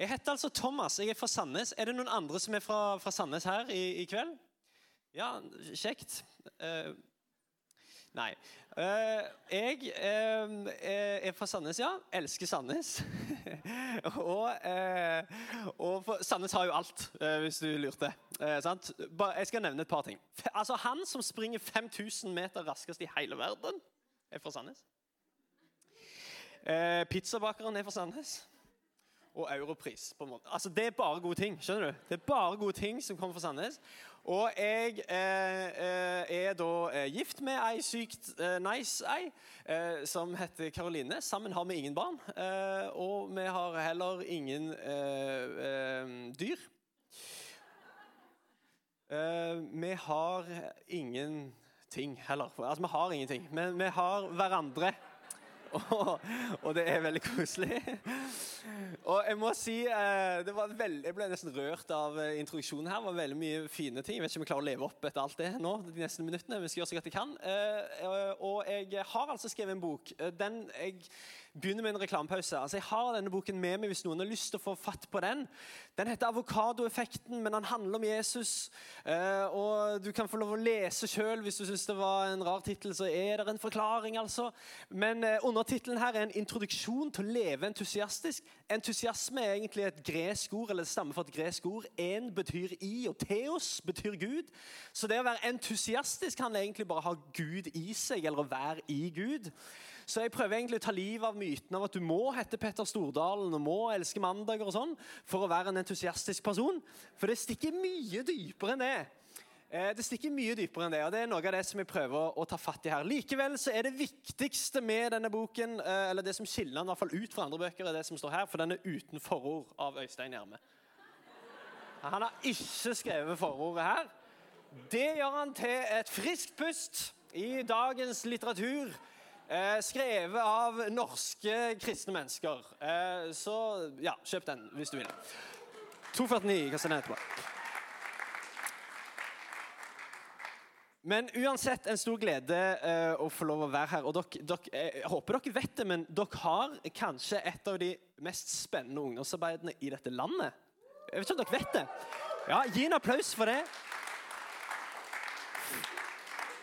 Jeg heter altså Thomas. Jeg er fra Sandnes. Er det noen andre som er fra, fra Sandnes her i, i, kveld? Ja, kjekt. Uh, nei. Uh, jeg uh, er fra Sandnes, ja. Elsker Sandnes. og, og Sandnes har jo alt, hvis du lurte. jeg skal nevne et par ting. Altså, Han som springer 5000 meter raskest i hele verden, er fra Sandnes. pizzabakeren er fra Sandnes og europris. på en måte. Altså, Det er bare gode ting. skjønner du? Det er bare gode ting som kommer fra Sandnes. Og jeg eh, eh er da eh, gift med ei sykt eh, nice ei eh, som heter Karoline. Sammen har vi ingen barn. Eh, og vi har heller ingen dyr. vi har ingenting heller. Altså, vi har ingenting, men vi har hverandre. Og, det er veldig koselig. Og jeg må si eh, veld, Jeg ble nesten rørt av eh, introduksjonen her. Det var veldig mye fine ting. Jeg vet ikke om jeg klarer å leve opp etter alt det nå. de neste minuttene. Vi skal gjøre så godt jeg kan. Eh, og jeg har altså skrevet en bok. Den jeg begynner med en reklamepause. Altså, jeg har denne boken med meg hvis noen har lyst til å få fatt på den. Den heter 'Avokadoeffekten', men den handler om Jesus. Og Du kan få lov å lese sjøl hvis du syns det var en rar tittel. Så er det en forklaring, altså. Men eh, undertittelen her er 'En introduksjon til å leve entusiastisk'. Entusiasme er egentlig et gresk ord, eller det stammer fra et gresk ord. En betyr i, og teos betyr Gud. Så det å være entusiastisk handler egentlig bare å ha Gud i seg, eller å være i Gud. Så jeg prøver egentlig å ta livet av myten av at du må hete Petter Stordalen og må elske mandager og sånn for å være en entusiastisk person. For det stikker mye dypere enn det. Eh, det stikker mye dypere enn det, og det er noe av det som jeg prøver å ta fatt i her. Likevel så er det viktigste med denne boken, eh, eller det som skiller den hvert fall ut fra andre bøker, er det som står her, for den er uten forord av Øystein Gjerme. Han har ikke skrevet forordet her. Det gjør han til et friskt pust i dagens litteratur. Eh, skrevet av norske kristne mennesker. Så ja, kjøp den hvis du vil. 249 hva skal den etterpå. Men uansett en stor glede uh, å få lov å være her. Og dere, dere, jeg håper dere vet det, men dere har kanskje et av de mest spennende ungdomsarbeidene i dette landet. Jeg vet ikke om dere vet det. Ja, Gi en applaus for det.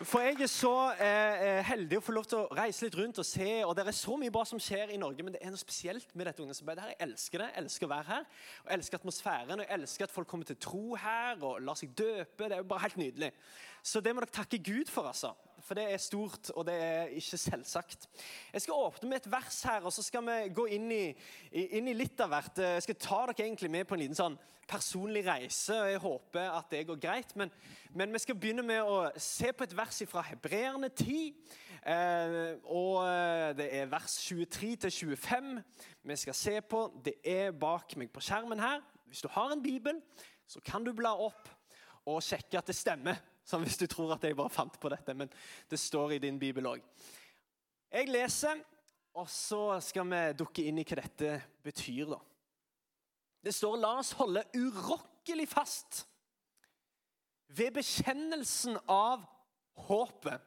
For jeg er så eh, eh, heldig å få lov til å reise litt rundt og se. og Det er så mye bra som skjer i Norge, men det er noe spesielt med dette ungdomsarbeidet. her. Jeg elsker det. Jeg elsker å være her. Jeg elsker atmosfæren. og Jeg elsker at folk kommer til tro her og lar seg døpe. Det er jo bare helt nydelig. Så det må dere takke Gud for, altså. For det er stort, og det er ikke selvsagt. Jeg skal åpne med et vers her, og så skal vi gå inn i, inn i litt av hvert. Jeg skal ta dere egentlig med på en liten sånn personlig reise, og jeg håper at det går greit. Men, men vi skal begynne med å se på et vers fra Hebreerne 10. Eh, og eh, det er vers 23 til 25 vi skal se på. Det er bak meg på skjermen her. Hvis du har en bibel, så kan du bla opp og sjekke at det stemmer. Sånn hvis du tror at jeg bare fant på dette, men det står i din bibel òg. Jeg leser, og så skal vi dukke inn i hva dette betyr. da. Det står 'la oss holde urokkelig fast' ved bekjennelsen av håpet.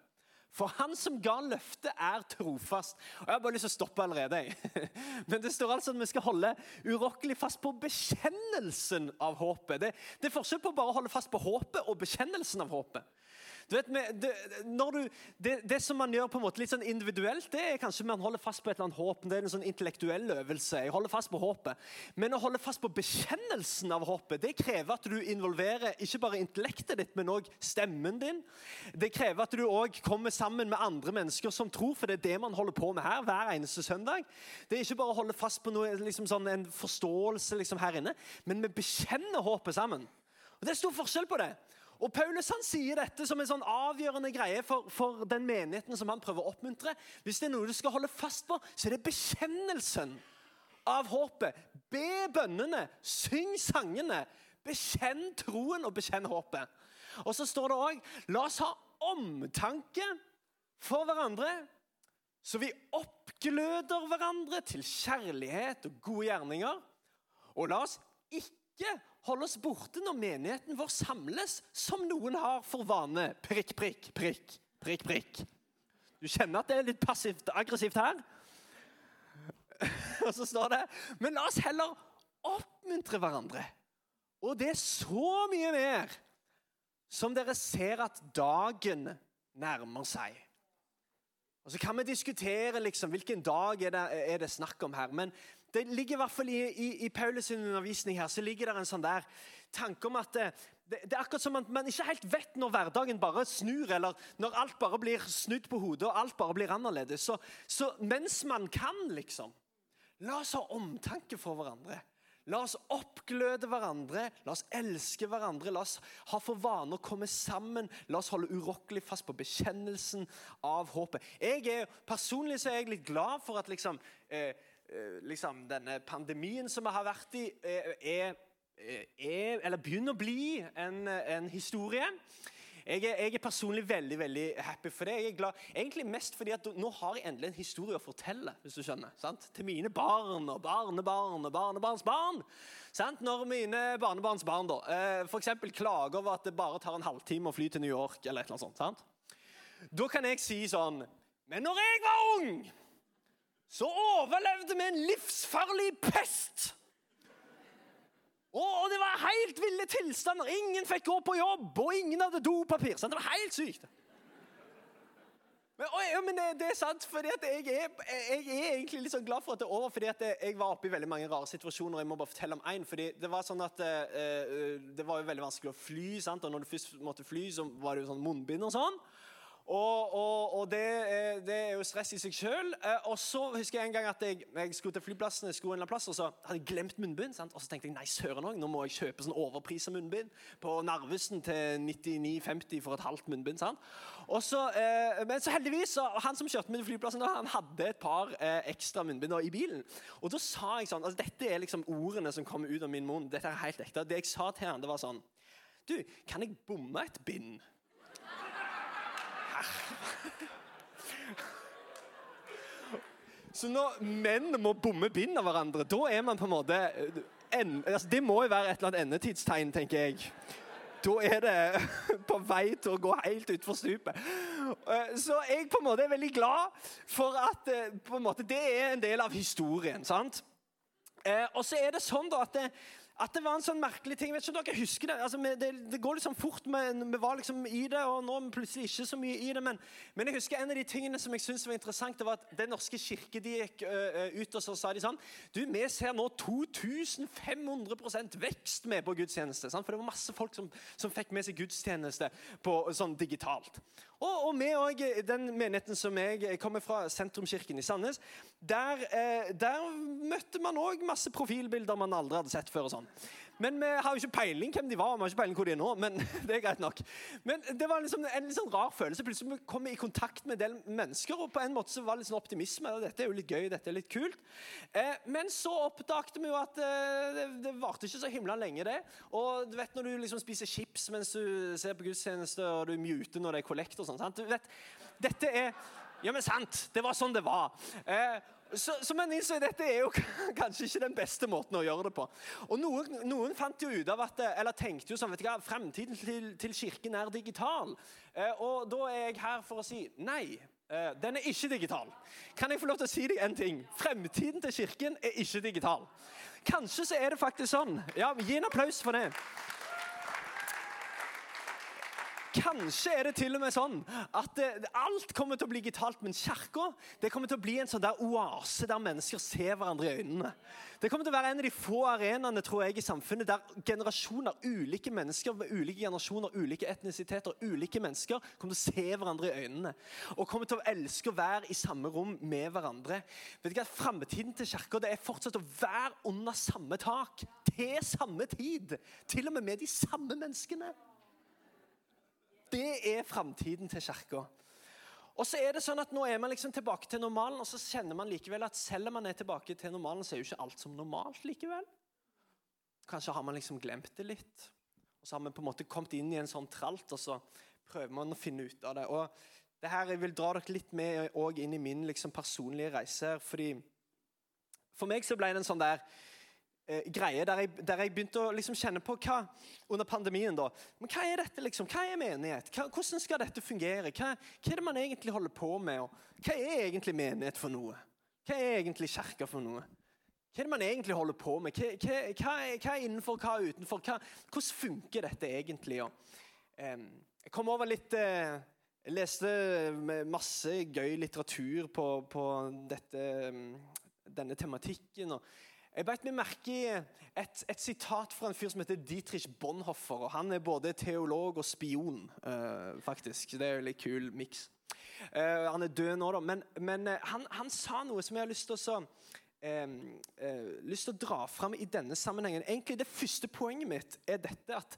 For han som ga løftet, er trofast. Og Jeg har bare lyst til å stoppe allerede. Men det står altså at vi skal holde urokkelig fast på bekjennelsen av håpet. Det, det er forskjell på bare å holde fast på håpet og bekjennelsen av håpet. Du vet, det, du, det, det, som man gjør på en måte litt sånn individuelt, det er kanskje man holder fast på et eller annet håp. Det er en sånn intellektuell øvelse. Jeg holder fast på håpet. Men å holde fast på bekjennelsen av håpet, det krever at du involverer ikke bare intellektet ditt, men òg stemmen din. Det krever at du òg kommer sammen med andre mennesker som tror, for det er det man holder på med her hver eneste søndag. Det er ikke bare å holde fast på noe, liksom sånn, en forståelse liksom her inne, men vi bekjenner håpet sammen. Og Det er stor forskjell på det. Og Paulus han sier dette som en sånn avgjørende greie for, for, den menigheten som han prøver å oppmuntre. Hvis det er noe du skal holde fast på, så er det bekjennelsen av håpet. Be bønnene, syng sangene, bekjenn troen og bekjenn håpet. Og så står det òg la oss ha omtanke for hverandre, så vi oppgløder hverandre til kjærlighet og gode gjerninger. Og la oss ikke holde oss borte når menigheten vår samles, som noen har for vane. Prikk, prikk, prikk, prikk, prikk. Du kjenner at det er litt passivt aggressivt her? Og så står det Men la oss heller oppmuntre hverandre. Og det er så mye mer som dere ser at dagen nærmer seg. Og Så kan vi diskutere liksom, hvilken dag er det, er det snakk om her. Men det ligger i hvert fall i, i, i Paulus' undervisning her, så ligger det en sånn der tanke om at det, det, det er akkurat som at man ikke helt vet når hverdagen bare snur, eller når alt bare blir snudd på hodet og alt bare blir annerledes. Så, så mens man kan, liksom La oss ha omtanke for hverandre. La oss oppgløde hverandre, la oss elske hverandre. La oss ha for vane å komme sammen. La oss holde urokkelig fast på bekjennelsen av håpet. Jeg er, personlig så er jeg litt glad for at liksom, eh, eh liksom denne pandemien som vi har vært i, eh, er, eh, er, eller begynner å bli en, en historie. Jeg er, jeg er, personlig veldig veldig happy for det. Jeg er glad, Egentlig mest fordi at nå har jeg endelig en historie å fortelle. hvis du skjønner, sant? Til mine barn og barnebarn og barnebarnsbarn. Sant? Når mine barnebarnsbarn da, f.eks. klager over at det bare tar en halvtime å fly til New York, eller et eller annet sånt, sant? da kan jeg si sånn Men når jeg var ung, så overlevde vi en livsfarlig pest! Og det var helt ville tilstander. Ingen fikk gå på jobb, og ingen hadde dopapir. Sant? Det var helt sykt. Men, ja, men det, det, er sant, for jeg jeg, er, egentlig litt sånn glad for at det er over. fordi jeg var oppe i veldig mange rare situasjoner. Jeg må bare fortelle om én. fordi Det var sånn at uh, det var jo veldig vanskelig å fly. Sant? og Når du først måtte fly, så var det jo sånn munnbind og sånn. Og, og, og det, er, det, er jo stress i seg sjøl. Eh, og så husker jeg en gang at jeg, jeg skulle til flyplassen, jeg skulle en eller annen plass, og så hadde jeg glemt munnbind. Sant? Og så tenkte jeg nei, søren òg, nå må jeg kjøpe sånn overprisa munnbind på Narvesen til 99,50 for et halvt munnbind. sant? Og så, eh, men så heldigvis, så, han som kjørte meg til flyplassen, han hadde et par eh, ekstra munnbind i bilen. Og da sa jeg sånn altså Dette er liksom ordene som kommer ut av min munn. Dette er helt ekte. Det jeg sa til han, det var sånn Du, kan jeg bomme et bind? Så når menn må bomme bind av hverandre, da er man på en måte en, altså Det må jo være et eller annet endetidstegn, tenker jeg. Da er det på vei til å gå helt utfor stupet. Eh, så jeg på en måte er veldig glad for at eh, måte, det er en del av historien. sant? Eh, og så er det sånn da at at det var en sånn merkelig ting. vet ikke om dere husker Det altså, det, det går liksom fort, vi var liksom i det, og nå er vi plutselig ikke så mye i det. Men, men jeg husker en av de tingene som jeg synes var interessant, det var at Den norske kirke de gikk uh, ut og så sa de sånn Du, vi ser nå 2500% vekst med på gudstjeneste. Sant? For det var masse folk som, som fikk med seg gudstjeneste på, sånn digitalt. Og, og vi òg, den menigheten som jeg kommer fra, Sentrumskirken i Sandnes, der, eh, der møtte man òg masse profilbilder man aldri hadde sett før. og sånn. Men vi har jo ikke peiling hvem de var, vi har ikke peiling hvor de er nå. Men det er greit nok. Men det var liksom en litt sånn rar følelse. Plutselig kom vi i kontakt med en del mennesker, og på en måte så var det litt sånn optimisme. Dette er jo litt gøy, dette er litt kult. Eh, men så oppdagte vi jo at eh, det, det varte ikke så himla lenge, det. Og du vet når du liksom spiser chips mens du ser på gudstjeneste, og du muter når det er kollekt og sånn. dette er Ja, men sant! Det var sånn det var. Eh, så, så man innså dette er jo kanskje ikke den beste måten å gjøre det på. Og Noen, noen fant jo ut av at, eller tenkte jo sånn, vet du hva, fremtiden til, til Kirken er digital. Eh, og da er jeg her for å si nei. Eh, den er ikke digital. Kan jeg få lov til å si deg en ting? Fremtiden til Kirken er ikke digital. Kanskje så er det faktisk sånn. Ja, Gi en applaus for det. Kanskje er det til og med sånn at det, alt kommer til å bli digitalt, men kirka kommer til å bli en sånn der oase der mennesker ser hverandre i øynene. Det kommer til å være en av de få arenaene tror jeg, i samfunnet der generasjoner, ulike mennesker med ulike generasjoner, ulike etnisiteter, ulike mennesker kommer til å se hverandre i øynene. Og kommer til å elske å være i samme rom med hverandre. Vet du hva, Framtiden til kirka er fortsatt å være under samme tak til samme tid. Til og med med de samme menneskene. Det er framtiden til kirka. Og så er det sånn at Nå er man liksom tilbake til normalen, og så kjenner man likevel at selv om man er tilbake til normalen, så er jo ikke alt som normalt likevel. Kanskje har man liksom glemt det litt. Og så har man på en måte kommet inn i en sånn tralt, og så prøver man å finne ut av det. Og det her, Jeg vil dra dere litt med inn i min liksom personlige reise. fordi For meg så ble det en sånn der eh, greie der jeg, der jeg, begynte å liksom kjenne på hva under pandemien da, men hva er dette liksom, hva er menighet? Hva, hvordan skal dette fungere? Hva, hva, er det man egentlig holder på med? Og hva er egentlig menighet for noe? Hva er egentlig kirka for noe? hva er det man egentlig holder på med? Hva, hva er, innenfor, hva er utenfor? hvordan funker dette egentlig? Og, eh, jeg kom over litt eh, Jeg leste masse gøy litteratur på, på dette, denne tematikken. og jeg beit meg merke i et, et, sitat fra en fyr som heter Dietrich Bonhoffer. og Han er både teolog og spion, uh, faktisk. Det er en litt kul miks. Uh, han er død nå, da. Men, men uh, han, han, sa noe som jeg har lyst til å, lyst til å dra fram i denne sammenhengen. Egentlig Det første poenget mitt er dette at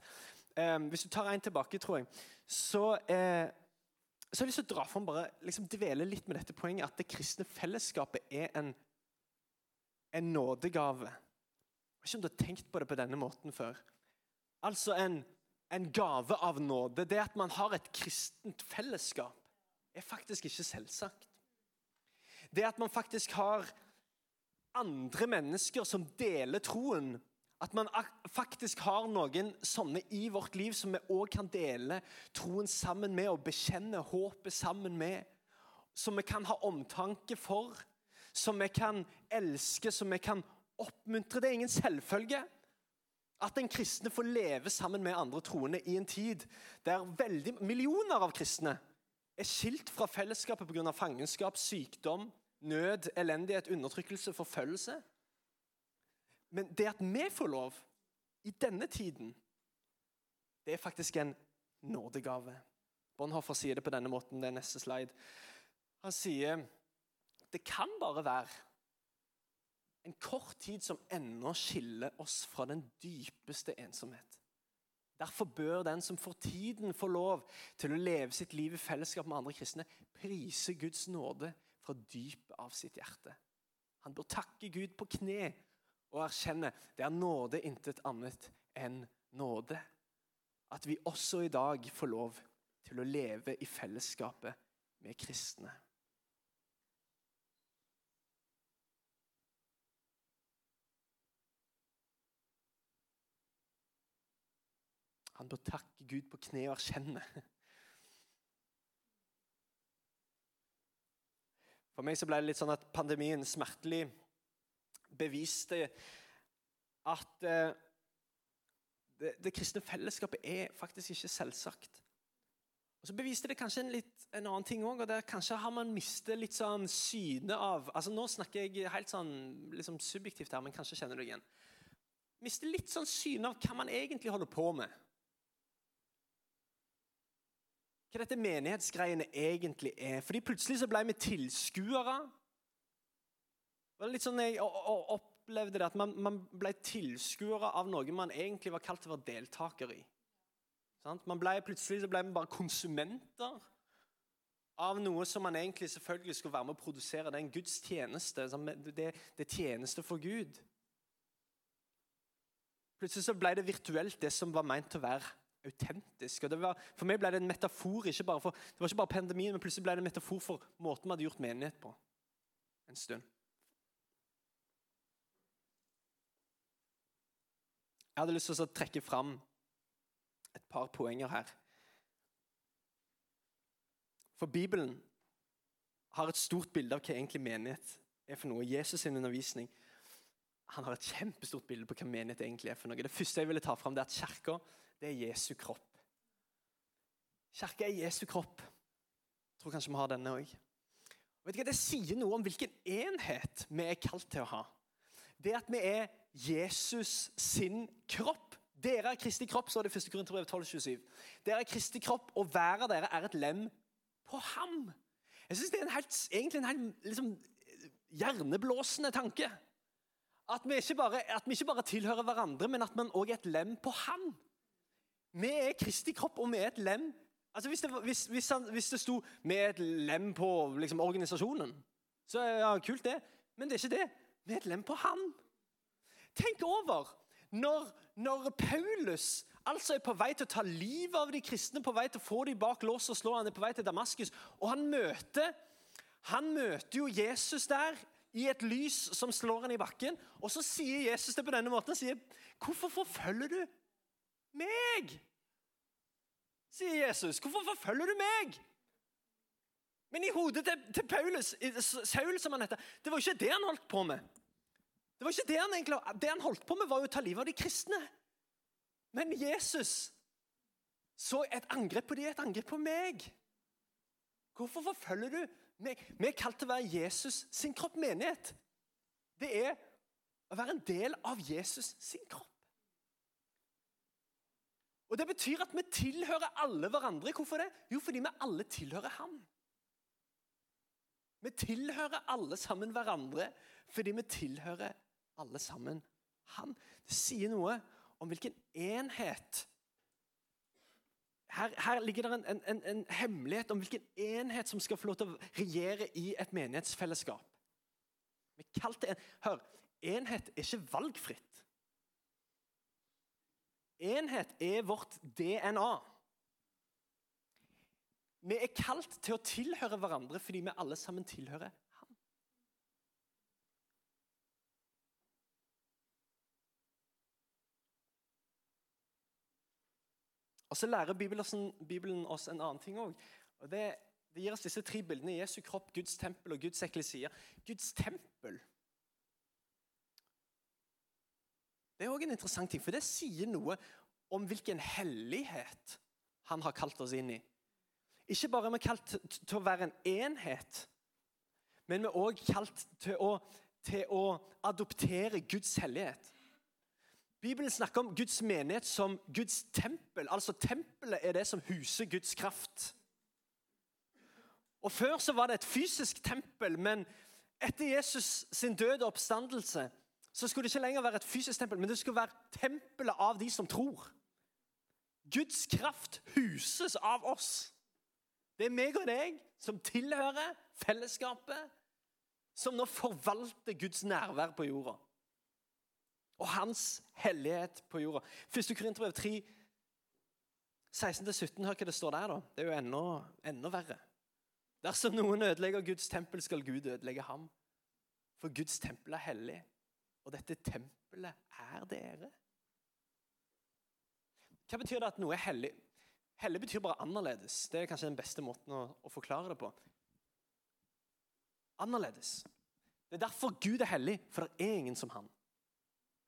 Hvis du tar en tilbake, tror jeg, så så har jeg lyst til å dra fram bare liksom dvele litt med dette poenget at det kristne fellesskapet er en en nådegave. Jeg vet ikke om du har tenkt på det på denne måten før. Altså en, en gave av nåde. Det at man har et kristent fellesskap, er faktisk ikke selvsagt. Det at man faktisk har andre mennesker som deler troen, at man faktisk har noen sånne i vårt liv som vi òg kan dele troen sammen med og bekjenne håpet sammen med, som vi kan ha omtanke for som vi kan elske, som vi kan oppmuntre. Det er ingen selvfølge at en kristne får leve sammen med andre troende i en tid der veldig, millioner av kristne er skilt fra fellesskapet pga. fangenskap, sykdom, nød, elendighet, undertrykkelse, forfølgelse. Men det at vi får lov i denne tiden, det er faktisk en nådegave. Bonhoffer sier det på denne måten. Det er neste slide. Han sier det kan bare være en kort tid som ennå skiller oss fra den dypeste ensomhet. Derfor bør den som får tiden, få lov til å leve sitt liv i fellesskap med andre kristne, prise Guds nåde fra dypet av sitt hjerte. Han bør takke Gud på kne og erkjenne det er nåde, intet annet enn nåde. At vi også i dag får lov til å leve i fellesskapet med kristne. Han bør takke Gud på kne og erkjenne. For meg så ble det litt sånn at pandemien smertelig beviste at eh, det, det, kristne fellesskapet er faktisk ikke selvsagt. Og Så beviste det kanskje en, litt, en annen ting òg. Kanskje har man mistet litt sånn syne av altså Nå snakker jeg helt sånn liksom subjektivt her, men kanskje kjenner du det igjen. Mister litt sånn syne av hva man egentlig holder på med hva dette menighetsgreiene egentlig er. Fordi plutselig så ble vi tilskuere. Det var litt sånn jeg opplevde det, at man, man ble tilskuere av noe man egentlig var kalt å være deltaker i. Man ble, plutselig så ble vi bare konsumenter av noe som man egentlig selvfølgelig skulle være med å produsere. Det er en Guds tjeneste. Det, det er tjeneste for Gud. Plutselig så ble det virtuelt, det som var meint å være autentisk. Og var, for meg ble det en metafor. Ikke bare for, det var ikke bare pandemien, men plutselig ble det en metafor for måten vi hadde gjort menighet på en stund. Jeg hadde lyst til å trekke fram et par poenger her. For Bibelen har et stort bilde av hva egentlig menighet er for noe. Jesus' sin undervisning han har et kjempestort bilde på hva menighet egentlig er for noe. Det første jeg ville ta fram, det er at kirka det er Jesu kropp. Kirka er Jesu kropp. Jeg tror kanskje vi har denne òg. Det sier noe om hvilken enhet vi er kalt til å ha. Det at vi er Jesus sin kropp. Dere er Kristi kropp, så er det 1. Korinterbrev 12,27. Dere er Kristi kropp, og hver av dere er et lem på ham. Jeg synes Det er en helt, egentlig en helt liksom, hjerneblåsende tanke. At vi, bare, at vi, ikke bare, tilhører hverandre, men at man òg er et lem på ham. Vi er Kristi kropp, og vi er et lem. Altså Hvis det, hvis, hvis, hvis det sto 'vi er et lem på liksom, organisasjonen', så er ja, kult, det. Men det er ikke det. Vi er et lem på han. Tenk over når, når Paulus altså er på vei til å ta livet av de kristne, på vei til å få dem bak lås og slå, han er på vei til Damaskus, og han møter, han møter jo Jesus der i et lys som slår han i bakken. Og så sier Jesus det på denne måten. Han sier, 'Hvorfor forfølger du meg? sier Jesus. Hvorfor forfølger du meg? Men i hodet til, til Paulus, Saul som han heter, det var ikke det han holdt på med. Det var ikke Det han egentlig, det han holdt på med, var jo å ta livet av de kristne. Men Jesus så et angrep på de, et angrep på meg. Hvorfor forfølger du meg? Vi er kalt til å være Jesus sin kropp menighet. Det er å være en del av Jesus sin kropp. Og Det betyr at vi tilhører alle hverandre. Hvorfor det? Jo, fordi vi alle tilhører ham. Vi tilhører alle sammen hverandre fordi vi tilhører alle sammen ham. Det sier noe om hvilken enhet her, her ligger det en, en, en, hemmelighet om hvilken enhet som skal få lov til å regjere i et menighetsfellesskap. Vi kalte en, Hør, enhet er ikke valgfritt. Enhet er vårt DNA. Vi er kalt til å tilhøre hverandre fordi vi alle sammen tilhører ham. Og Så lærer Bibelen oss en annen ting òg. Det, gir oss disse tre bildene. Jesu kropp, Guds tempel og Guds eklesia. Guds tempel Det er òg en interessant ting, for det sier noe om hvilken hellighet han har kalt oss inn i. Ikke bare er vi kalt til å være en enhet, men vi er òg kalt til å, til å adoptere Guds hellighet. Bibelen snakker om Guds menighet som Guds tempel. Altså Tempelet er det som huser Guds kraft. Og Før så var det et fysisk tempel, men etter Jesus sin døde oppstandelse så skulle det ikke lenger være et fysisk tempel, men det skulle være tempelet av de som tror. Guds kraft huses av oss. Det er meg og deg som tilhører fellesskapet, som nå forvalter Guds nærvær på jorda. Og hans hellighet på jorda. Første Korinterbrev 3, 16-17, hør hva det står der. da. Det er jo enda, enda verre. Dersom noen ødelegger Guds tempel, skal Gud ødelegge ham. For Guds tempel er hellig, og dette tempelet er dere. Hva betyr det at noe er hellig? Hellig betyr bare annerledes. Det er kanskje den beste måten å, å forklare det på. Annerledes. Det er derfor Gud er hellig, for det er ingen som han.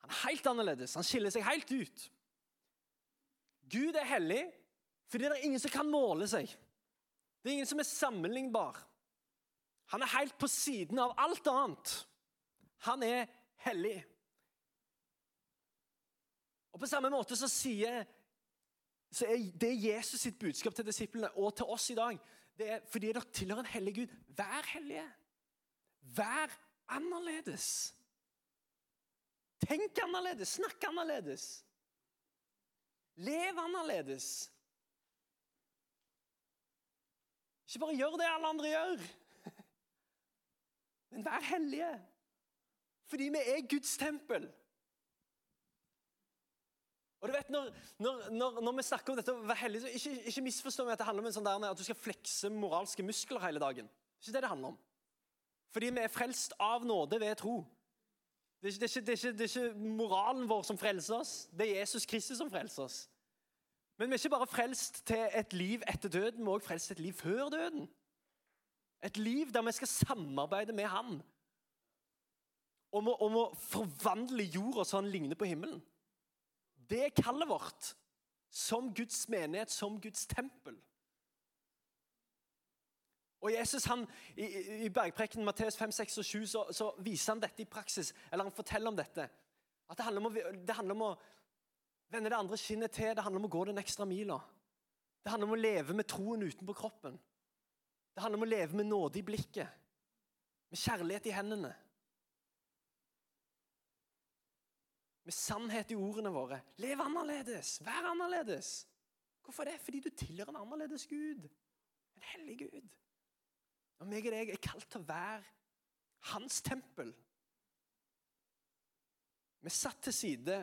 Han er helt annerledes. Han skiller seg helt ut. Gud er hellig fordi det er ingen som kan måle seg. Det er ingen som er sammenlignbar. Han er helt på siden av alt annet. Han er hellig. Og På samme måte så sier så er det Jesus sitt budskap til disiplene og til oss i dag. Det er fordi dere tilhører en hellig Gud. Vær hellige. Vær annerledes. Tenk annerledes. Snakk annerledes. Lev annerledes. Ikke bare gjør det alle andre gjør, men vær hellige. Fordi vi er Guds tempel. Og du vet, når, når, når, når, vi snakker om dette å være hellig, så ikke, ikke misforstå meg at det handler om sånn der, at du skal flekse moralske muskler hele dagen. Det er ikke det det handler om. Fordi vi er frelst av nåde ved tro. Det er, ikke, det, er ikke, det er ikke moralen vår som frelser oss, det er Jesus Kristus som frelser oss. Men vi er ikke bare frelst til et liv etter døden, vi er også frelst til et liv før døden. Et liv der vi skal samarbeide med Han om å, om å forvandle jorda så han ligner på himmelen. Det er kallet vårt som Guds menighet, som Guds tempel. Og Jesus han, I, i bergprekenen Matteus 5, 6 og 7 så, så, viser han dette i praksis. Eller han forteller om dette. At Det handler om å, det handler om å vende det andre skinnet til. Det handler om å gå den ekstra mila. Det handler om å leve med troen utenpå kroppen. Det handler om å leve med nåde i blikket. Med kjærlighet i hendene. Med sannhet i ordene våre. Lev annerledes, vær annerledes. Hvorfor det? Fordi du tilhører en annerledes Gud. En hellig Gud. Og meg og deg er kalt til å være hans tempel. Vi er satt til side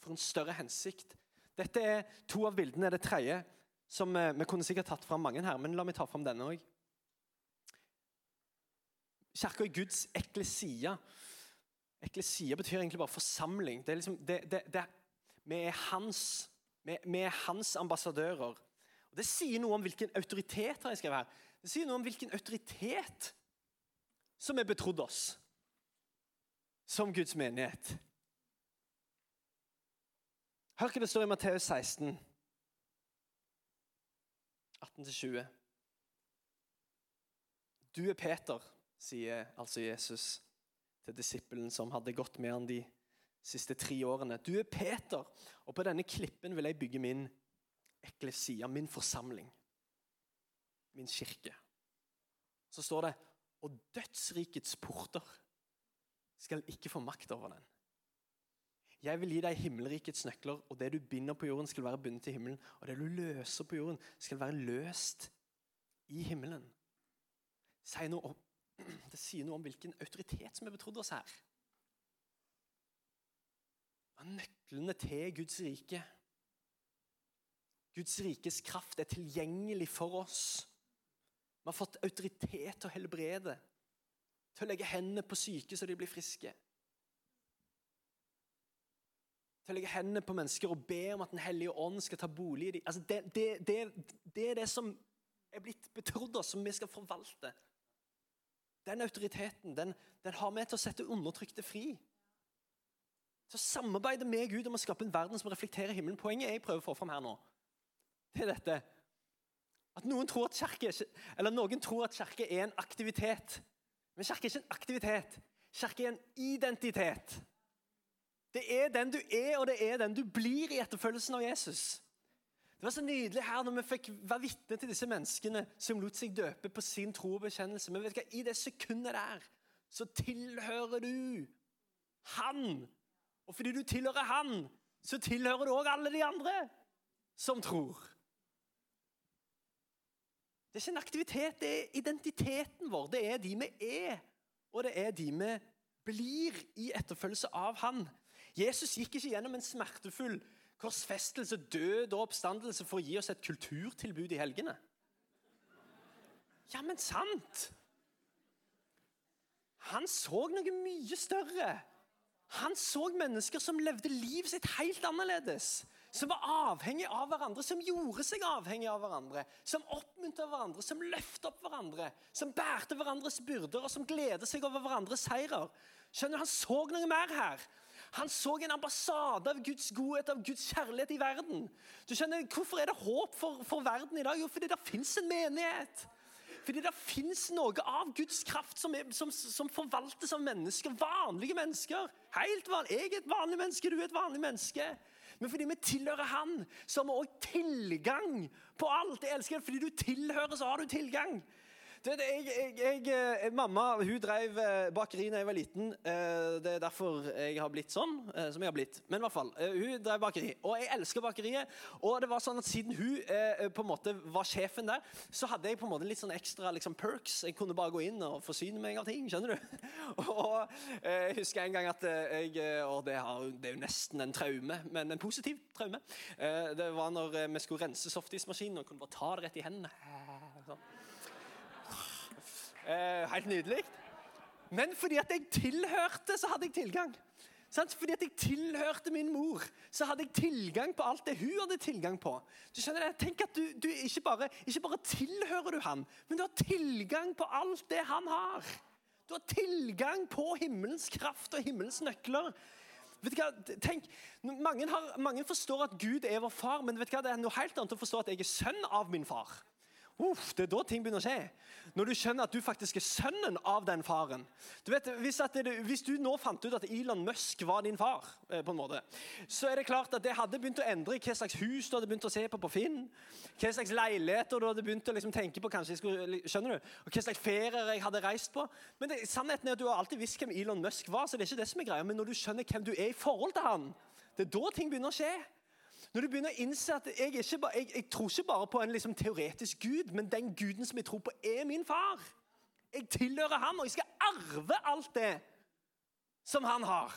for en større hensikt. Dette er to av bildene. Det tredje som eh, vi kunne sikkert tatt fram mange her, men la meg ta fram denne òg. Kirka er Guds eklesia. Eklesia betyr egentlig bare forsamling. Det er liksom, det, det, det, vi, er hans, vi, vi, er hans, ambassadører. Og Det sier noe om hvilken autoritet har jeg skrevet her. Det sier noe om hvilken autoritet som er betrodd oss. som Guds menighet. Hør hva det står i Matteus 16, 18-20. Du er Peter, sier altså Jesus til disippelen som hadde gått med han de siste tre årene. Du er Peter, og på denne klippen vil jeg bygge min eklesia, min forsamling. Min kirke. Så står det og dødsrikets porter skal ikke få makt over den. Jeg vil gi deg himmelrikets nøkler, og det du binder på jorden, skal være bundet til himmelen. Og det du løser på jorden, skal være løst i himmelen. Si noe om, det sier noe om hvilken autoritet som er betrodd oss her. Nøklene til Guds rike. Guds rikes kraft er tilgjengelig for oss. Vi har fått autoritet til å helbrede, til å legge hendene på syke så de blir friske til å legge hendene på mennesker og be om at Den hellige ånd skal ta bolig i dem. Altså det, det, det, det, er det som er blitt betrodd oss, som vi skal forvalte. Den autoriteten den, den har vi til å sette undertrykte fri. Til å samarbeide med Gud om å skape en verden som reflekterer himmelen. Poenget jeg prøver å få fram her nå, det er dette. At noen tror at kirke, eller noen tror at kirke er en aktivitet. Men kirke er ikke en aktivitet. Kirke er en identitet. Det er den du er, og det er den du blir i etterfølgelsen av Jesus. Det var så nydelig her når vi fikk være vitne til disse menneskene som lot seg døpe på sin tro og bekjennelse. Men vet du hva? i det sekundet der så tilhører du Han. Og fordi du tilhører Han, så tilhører du òg alle de andre som tror. Det er ikke en aktivitet, det er identiteten vår. Det er de vi er, og det er de vi blir i etterfølgelse av Han. Jesus gikk ikke gjennom en smertefull korsfestelse, død og oppstandelse for å gi oss et kulturtilbud i helgene. Ja, men sant! Han så noe mye større. Han så mennesker som levde livet sitt helt annerledes. Som var avhengig av hverandre, som gjorde seg avhengig av hverandre. Som oppmuntra hverandre, som løfta opp hverandre. Som bærte hverandres byrder og som gleder seg over hverandres seirer. Skjønner du, Han så noe mer her. Han så en ambassade av Guds godhet, av Guds kjærlighet i verden. Du skjønner, Hvorfor er det håp for, for verden i dag? Jo, fordi det fins en menighet. Fordi det fins noe av Guds kraft som, er, som, som, forvaltes av mennesker. Vanlige mennesker. Helt vanlig. Jeg er et vanlig menneske, du er et vanlig menneske. Men fordi vi tilhører Han, så har vi òg tilgang på alt. Jeg elsker det. Fordi du tilhører, så har du tilgang. Det, jeg, jeg, jeg, eh, mamma hun drev eh, bakeri da jeg var liten. Eh, det er derfor jeg har blitt sånn som jeg har blitt. Men i hvert fall, hun drev bakeri, og jeg elsker bakeriet. Og det var sånn at Siden hun på en måte var sjefen der, så hadde jeg på en måte litt sånn ekstra liksom, perks. Jeg kunne bare gå inn og forsyne meg av ting. skjønner du? Og Jeg husker en gang at jeg Og det, det er jo nesten en traume, men en positiv traume. Det var når vi skulle rense softismaskinen og kunne bare ta det rett i hendene. Sånn. Eh, helt nydelig. Men fordi at jeg tilhørte, så hadde jeg tilgang. Fordi at jeg tilhørte min mor, så hadde jeg tilgang på alt det hun hadde tilgang på. Du skjønner det? Tenk at du, du ikke, bare, ikke bare tilhører du han, men du har tilgang på alt det han har. Du har tilgang på himmelens kraft og himmelens nøkler. Vet du hva? Tenk, mange, har, mange forstår at Gud er vår far, men vet du hva? det er noe helt annet å forstå at jeg er sønn av min far. Uff, det er da ting begynner å skje. Når du skjønner at du faktisk er sønnen av den faren. Du vet, hvis, det, hvis, du nå fant ut at Elon Musk var din far, eh, på en måte, så er det klart at det hadde begynt å endre hva slags hus du hadde begynt å se på på Finn. Hva slags leiligheter du hadde begynt å liksom tenke på. kanskje, skjønner du? Og Hva slags ferier jeg hadde reist på. Men det, sannheten er at du har alltid visst hvem Elon Musk var. så det er ikke det som er greia, Men når du skjønner hvem du er i forhold til han, det er da ting begynner å skje. Når du begynner å innse at jeg, bare, jeg, jeg tror ikke bare på en liksom teoretisk gud, men den guden som jeg tror på, er min far. Jeg tilhører ham, og jeg skal arve alt det som han har.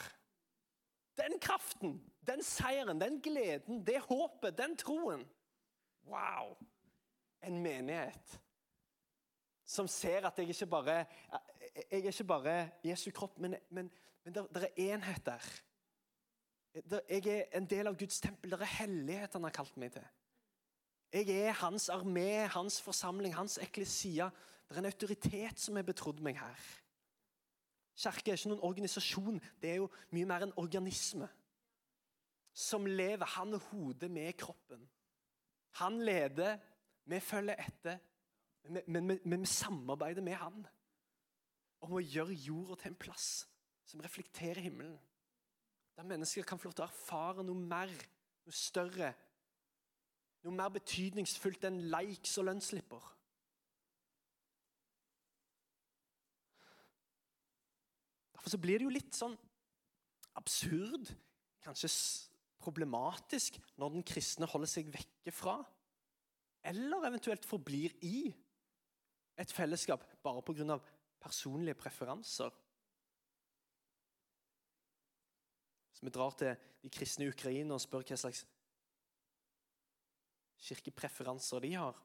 Den kraften, den seieren, den gleden, det håpet, den troen. Wow! En menighet som ser at jeg ikke bare jeg er ikke bare Jesu kropp, men, men, men det er enhet der. Jeg er en del av Guds tempel. Det er hellighet han har kalt meg til. Jeg er hans armé, hans forsamling, hans eklesia. Det er en autoritet som er betrodd meg her. Kirke er ikke noen organisasjon, det er jo mye mer en organisme. Som lever. Han er hodet med kroppen. Han leder, vi følger etter. Men vi samarbeider med han om å gjøre jorda til en plass som reflekterer himmelen. Der mennesker kan få lov til å erfare noe mer, noe større, noe mer betydningsfullt enn likes og lønnsslipper. Derfor så blir det jo litt sånn absurd, kanskje problematisk, når den kristne holder seg vekke fra, eller eventuelt forblir i, et fellesskap bare pga. personlige preferanser. Hvis vi drar til de kristne i Ukraina og spør hva slags kirkepreferanser de har,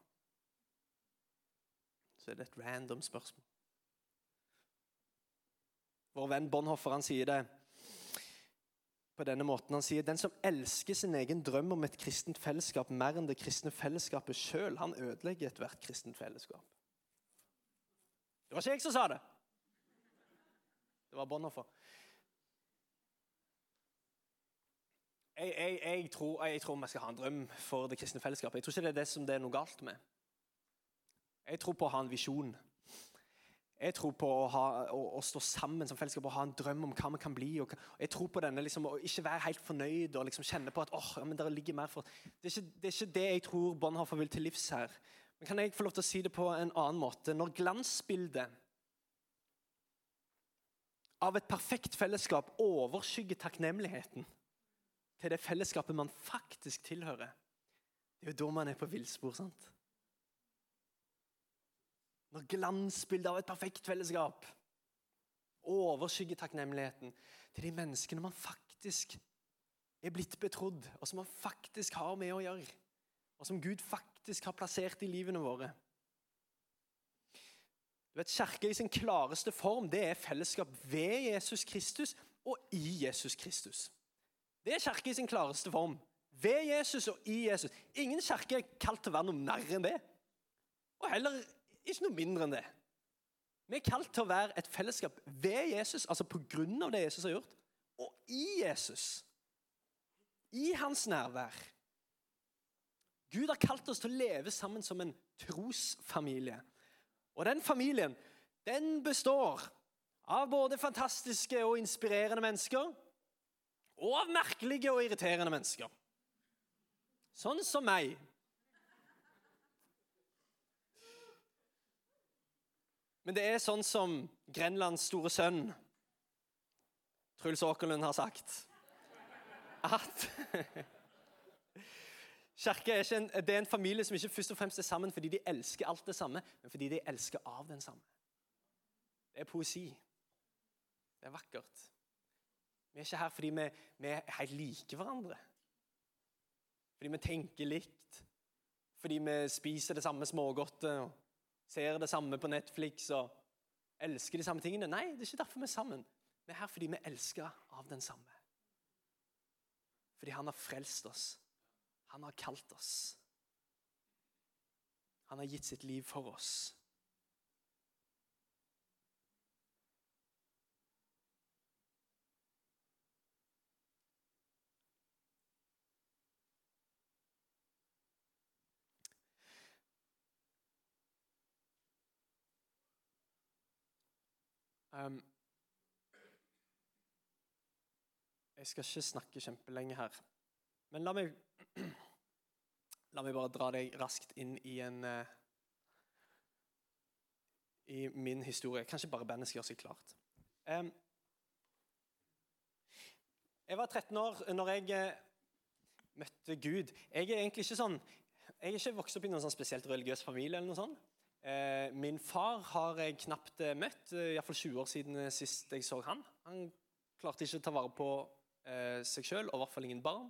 så er det et random spørsmål. Vår venn Bonhoffer han sier det på denne måten. Han sier den som elsker sin egen drøm om et kristent fellesskap mer enn det kristne fellesskapet sjøl, han ødelegger ethvert kristent fellesskap. Det var ikke jeg som sa det. Det var Bonhoffer. Jeg, jeg, jeg, tror, jeg, tror, vi skal ha en drøm for det kristne fellesskapet. Jeg tror ikke det er det som det er noe galt med. Jeg tror på å ha en visjon. Jeg tror på å, ha, å, å, stå sammen som fellesskap og ha en drøm om hva vi kan bli. Og, jeg tror på denne liksom, å ikke være helt fornøyd og liksom kjenne på at oh, ja, men der ligger mer for det er, ikke, det er ikke det jeg tror Bonhoffer vil til livs her. Men kan jeg få lov til å si det på en annen måte? Når glansbildet av et perfekt fellesskap overskygger takknemligheten til det fellesskapet man faktisk tilhører, det er jo da man er på villspor. sant? Når glansbildet av et perfekt fellesskap overskygger takknemligheten til de menneskene man faktisk er blitt betrodd, og som man faktisk har med å gjøre, og som Gud faktisk har plassert i livene våre. Du vet, Kirke i sin klareste form det er fellesskap ved Jesus Kristus og i Jesus Kristus. Det er kirke i sin klareste form. Ved Jesus og i Jesus. Ingen kirke er kalt til å være noe mer enn det. Og heller ikke noe mindre enn det. Vi er kalt til å være et fellesskap ved Jesus, altså på grunn av det Jesus har gjort, og i Jesus. I hans nærvær. Gud har kalt oss til å leve sammen som en trosfamilie. Og den familien den består av både fantastiske og inspirerende mennesker og av merkelige og irriterende mennesker. Sånn som meg. Men det er sånn som Grenlands store sønn, Truls Åkerlund, har sagt At Kirke er, en, det er en familie som ikke først og fremst er sammen fordi de elsker alt det samme, men fordi de elsker av den samme. Det er poesi. Det er vakkert. Vi er ikke her fordi vi, vi er helt like hverandre. Fordi vi tenker likt. Fordi vi spiser det samme smågodtet ser det samme på Netflix og elsker de samme tingene. Nei, det er ikke derfor vi er sammen. Vi er her fordi vi elsker av den samme. Fordi han har frelst oss. Han har kalt oss. Han har gitt sitt liv for oss. Um, jeg skal ikke snakke kjempelenge her. Men la meg, la meg bare dra deg raskt inn i en uh, I min historie. Kanskje bare bandet skal gjøre seg klart. Um, jeg var 13 år når jeg uh, møtte Gud. Jeg er egentlig ikke sånn jeg er ikke vokst opp i noen sånn spesielt religiøs familie. eller noe sånt. Eh, min far har jeg knapt eh, møtt, eh, iallfall 20 år siden sist jeg så han. Han klarte ikke å ta vare på seg sjøl, og i hvert fall ingen barn.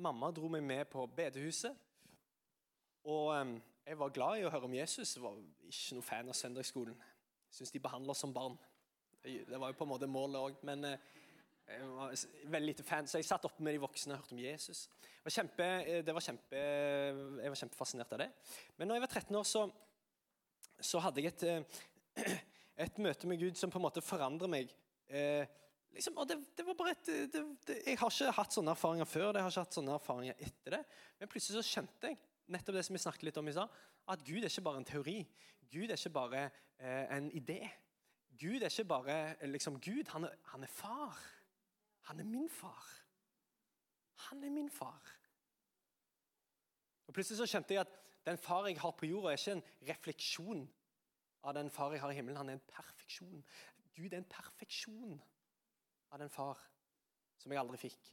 Mamma dro meg med på bedehuset. Og eh, jeg var glad i å høre om Jesus. Jeg var ikke noe fan av søndagsskolen. Syns de behandler oss som barn. Det var jo på en måte målet òg, men jeg var veldig lite fan, så jeg satt oppe med de voksne og hørte om Jesus. Var kjempe, det var kjempe, jeg var kjempefascinert av det. Men når jeg var 13 år, så, så hadde jeg et, Et møte med Gud som på en måte forandrer meg. Eh, liksom, og det, det, var bare et, det, det, Jeg har ikke hatt sånne erfaringer før, det har ikke hatt sånne erfaringer etter det. Men plutselig så skjønte jeg nettopp det som vi snakket litt om i stad, at Gud er ikke bare en teori. Gud er ikke bare eh, en idé. Gud er ikke bare liksom, Gud, han er, han er far. Han er min far. Han er min far. Og Plutselig så skjønte jeg at den far jeg har på jorda, er ikke en refleksjon av den far jeg har i himmelen. Han er en perfeksjon. Gud er en perfeksjon av den far som jeg aldri fikk.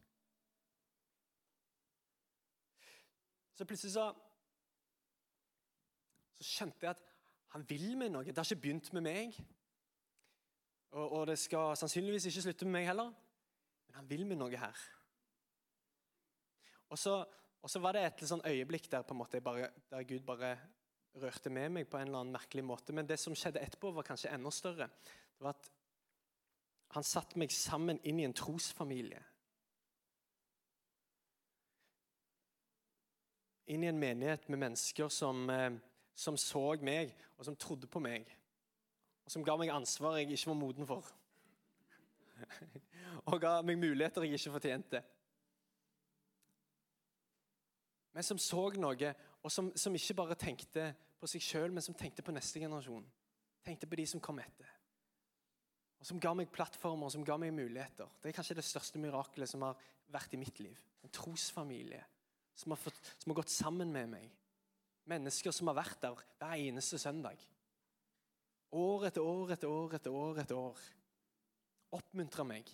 Så plutselig så, så skjønte jeg at han vil med noe. Det har ikke begynt med meg. Og, og, det skal sannsynligvis ikke slutte med meg heller. Men han vil med noe her. Og så, og så var det et sånn øyeblikk der, bare, der Gud bare rørte med meg på en eller annen merkelig måte. Men det som skjedde etterpå, var kanskje enda større. Det var at Han satte meg sammen inn i en trosfamilie. Inn i en menighet med mennesker som, eh, som så meg, og som trodde på meg. Og som ga meg ansvar jeg ikke var moden for. Og ga meg muligheter jeg ikke fortjente. Men som så noe, og som, som ikke bare tenkte på seg sjøl, men som tenkte på neste generasjon. Tenkte på de som kom etter. Og Som ga meg plattformer som ga meg muligheter. Det er kanskje det største mirakelet som har vært i mitt liv. En trosfamilie som har, fått, som har gått sammen med meg. Mennesker som har vært der hver eneste søndag. År etter år etter år etter år. etter år. Oppmuntra meg.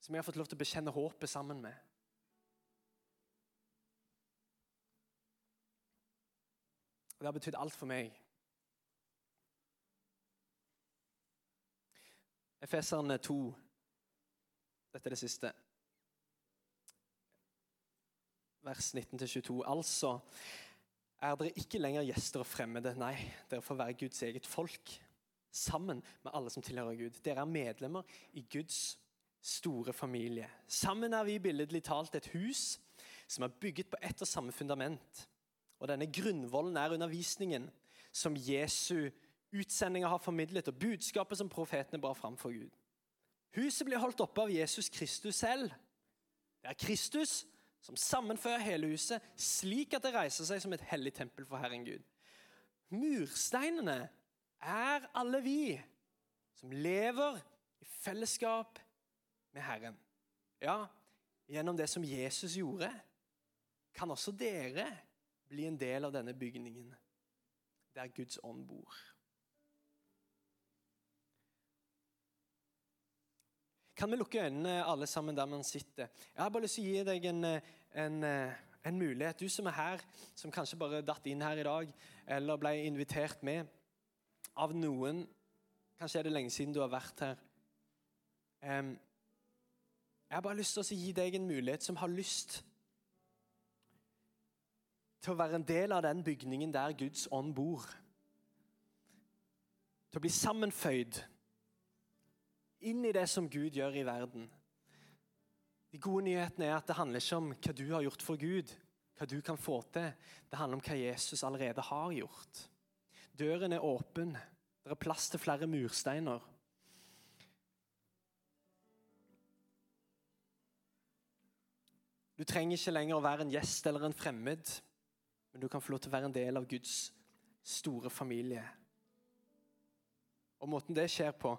Som jeg har fått lov til å bekjenne håpet sammen med. Og det har betydd alt for meg. Efeserne 2. Dette er det siste. Vers 19-22. Altså er dere ikke lenger gjester og fremmede. Nei, dere får være Guds eget folk. Sammen med alle som tilhører Gud. Dere er medlemmer i Guds store familie. Sammen er vi billedlig talt et hus som er bygget på ett og samme fundament. Og denne Grunnvollen er undervisningen som Jesu utsendinger har formidlet, og budskapet som profetene bar fram for Gud. Huset blir holdt oppe av Jesus Kristus selv. Det er Kristus som sammenfører hele huset, slik at det reiser seg som et hellig tempel for Herren Gud. Mursteinene er alle vi som lever i fellesskap med Herren. Ja, gjennom det som Jesus gjorde, kan også dere bli en del av denne bygningen der Guds ånd bor. Kan vi lukke øynene alle sammen der man sitter? Jeg har bare lyst til å gi deg en, en, en mulighet. Du som er her, som kanskje bare datt inn her i dag, eller ble invitert med av noen. Kanskje er det lenge siden du har vært her. Jeg har bare lyst til å gi deg en mulighet som har lyst til å være en del av den bygningen der Guds ånd bor. Til å bli sammenføyd inn i det som Gud gjør i verden. De gode nyhetene er at det handler ikke om hva du har gjort for Gud, hva du kan få til. Det handler om hva Jesus allerede har gjort. Døren er åpen. Det er plass til flere mursteiner. Du trenger ikke lenger å være en gjest eller en fremmed men du kan få lov til å være en del av Guds store familie. Og Måten det skjer på,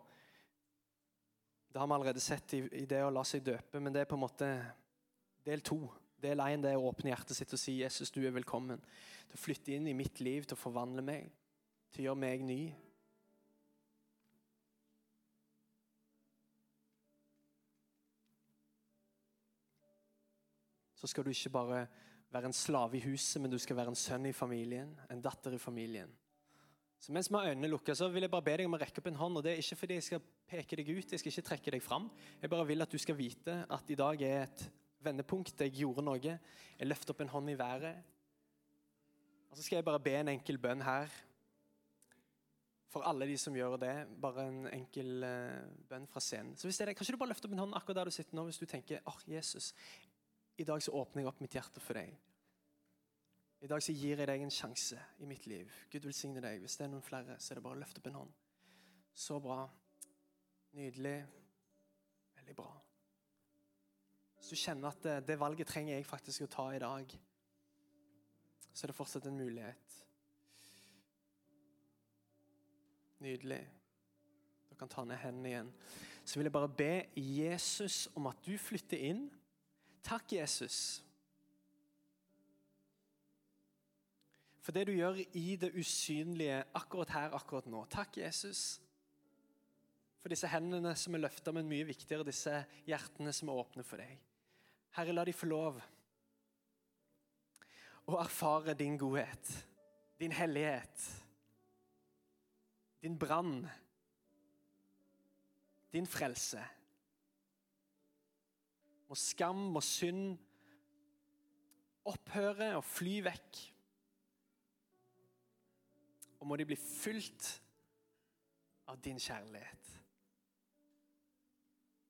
det har vi allerede sett i, det å la seg døpe, men det er på en måte del to. Del én er å åpne hjertet sitt og si 'Jesus, du er velkommen'. Til å flytte inn i mitt liv, til å forvandle meg, til å gjøre meg ny. Så skal du ikke bare være en slave i huset, men du skal være en sønn i familien, en datter i familien. Så Mens vi har øynene lukka, så vil jeg bare be deg om å rekke opp en hånd. og Det er ikke fordi jeg skal peke deg ut, jeg skal ikke trekke deg fram. Jeg bare vil at du skal vite at i dag er et vendepunkt. Jeg gjorde noe. Jeg løfter opp en hånd i været. Og Så skal jeg bare be en enkel bønn her. For alle de som gjør det. Bare en enkel uh, bønn fra scenen. Så hvis det er det, Kanskje du bare løfter opp en hånd akkurat der du sitter nå, hvis du tenker åh, oh, Jesus, i dag så åpner jeg opp mitt hjerte for deg. I dag så gir jeg deg en sjanse i mitt liv. Gud velsigne deg. Hvis det er noen flere, så er det bare å løfte opp en hånd. Så bra. Nydelig. Veldig bra. Hvis du kjenner at det, det valget trenger jeg faktisk å ta i dag, så er det fortsatt en mulighet. Nydelig. Du kan ta ned hendene igjen. Så vil jeg bare be Jesus om at du flytter inn. Takk, Jesus. For det du gjør i det usynlige akkurat her, akkurat nå. Takk, Jesus. For disse hendene som er løfta, men mye viktigere, disse hjertene som er åpne for deg. Herre, la de få lov å erfare din godhet, din hellighet, din brann, din frelse. Må skam og synd opphøre og fly vekk. Og må de bli fylt av din kjærlighet.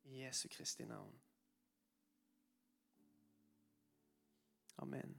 I Jesu Kristi navn. Amen.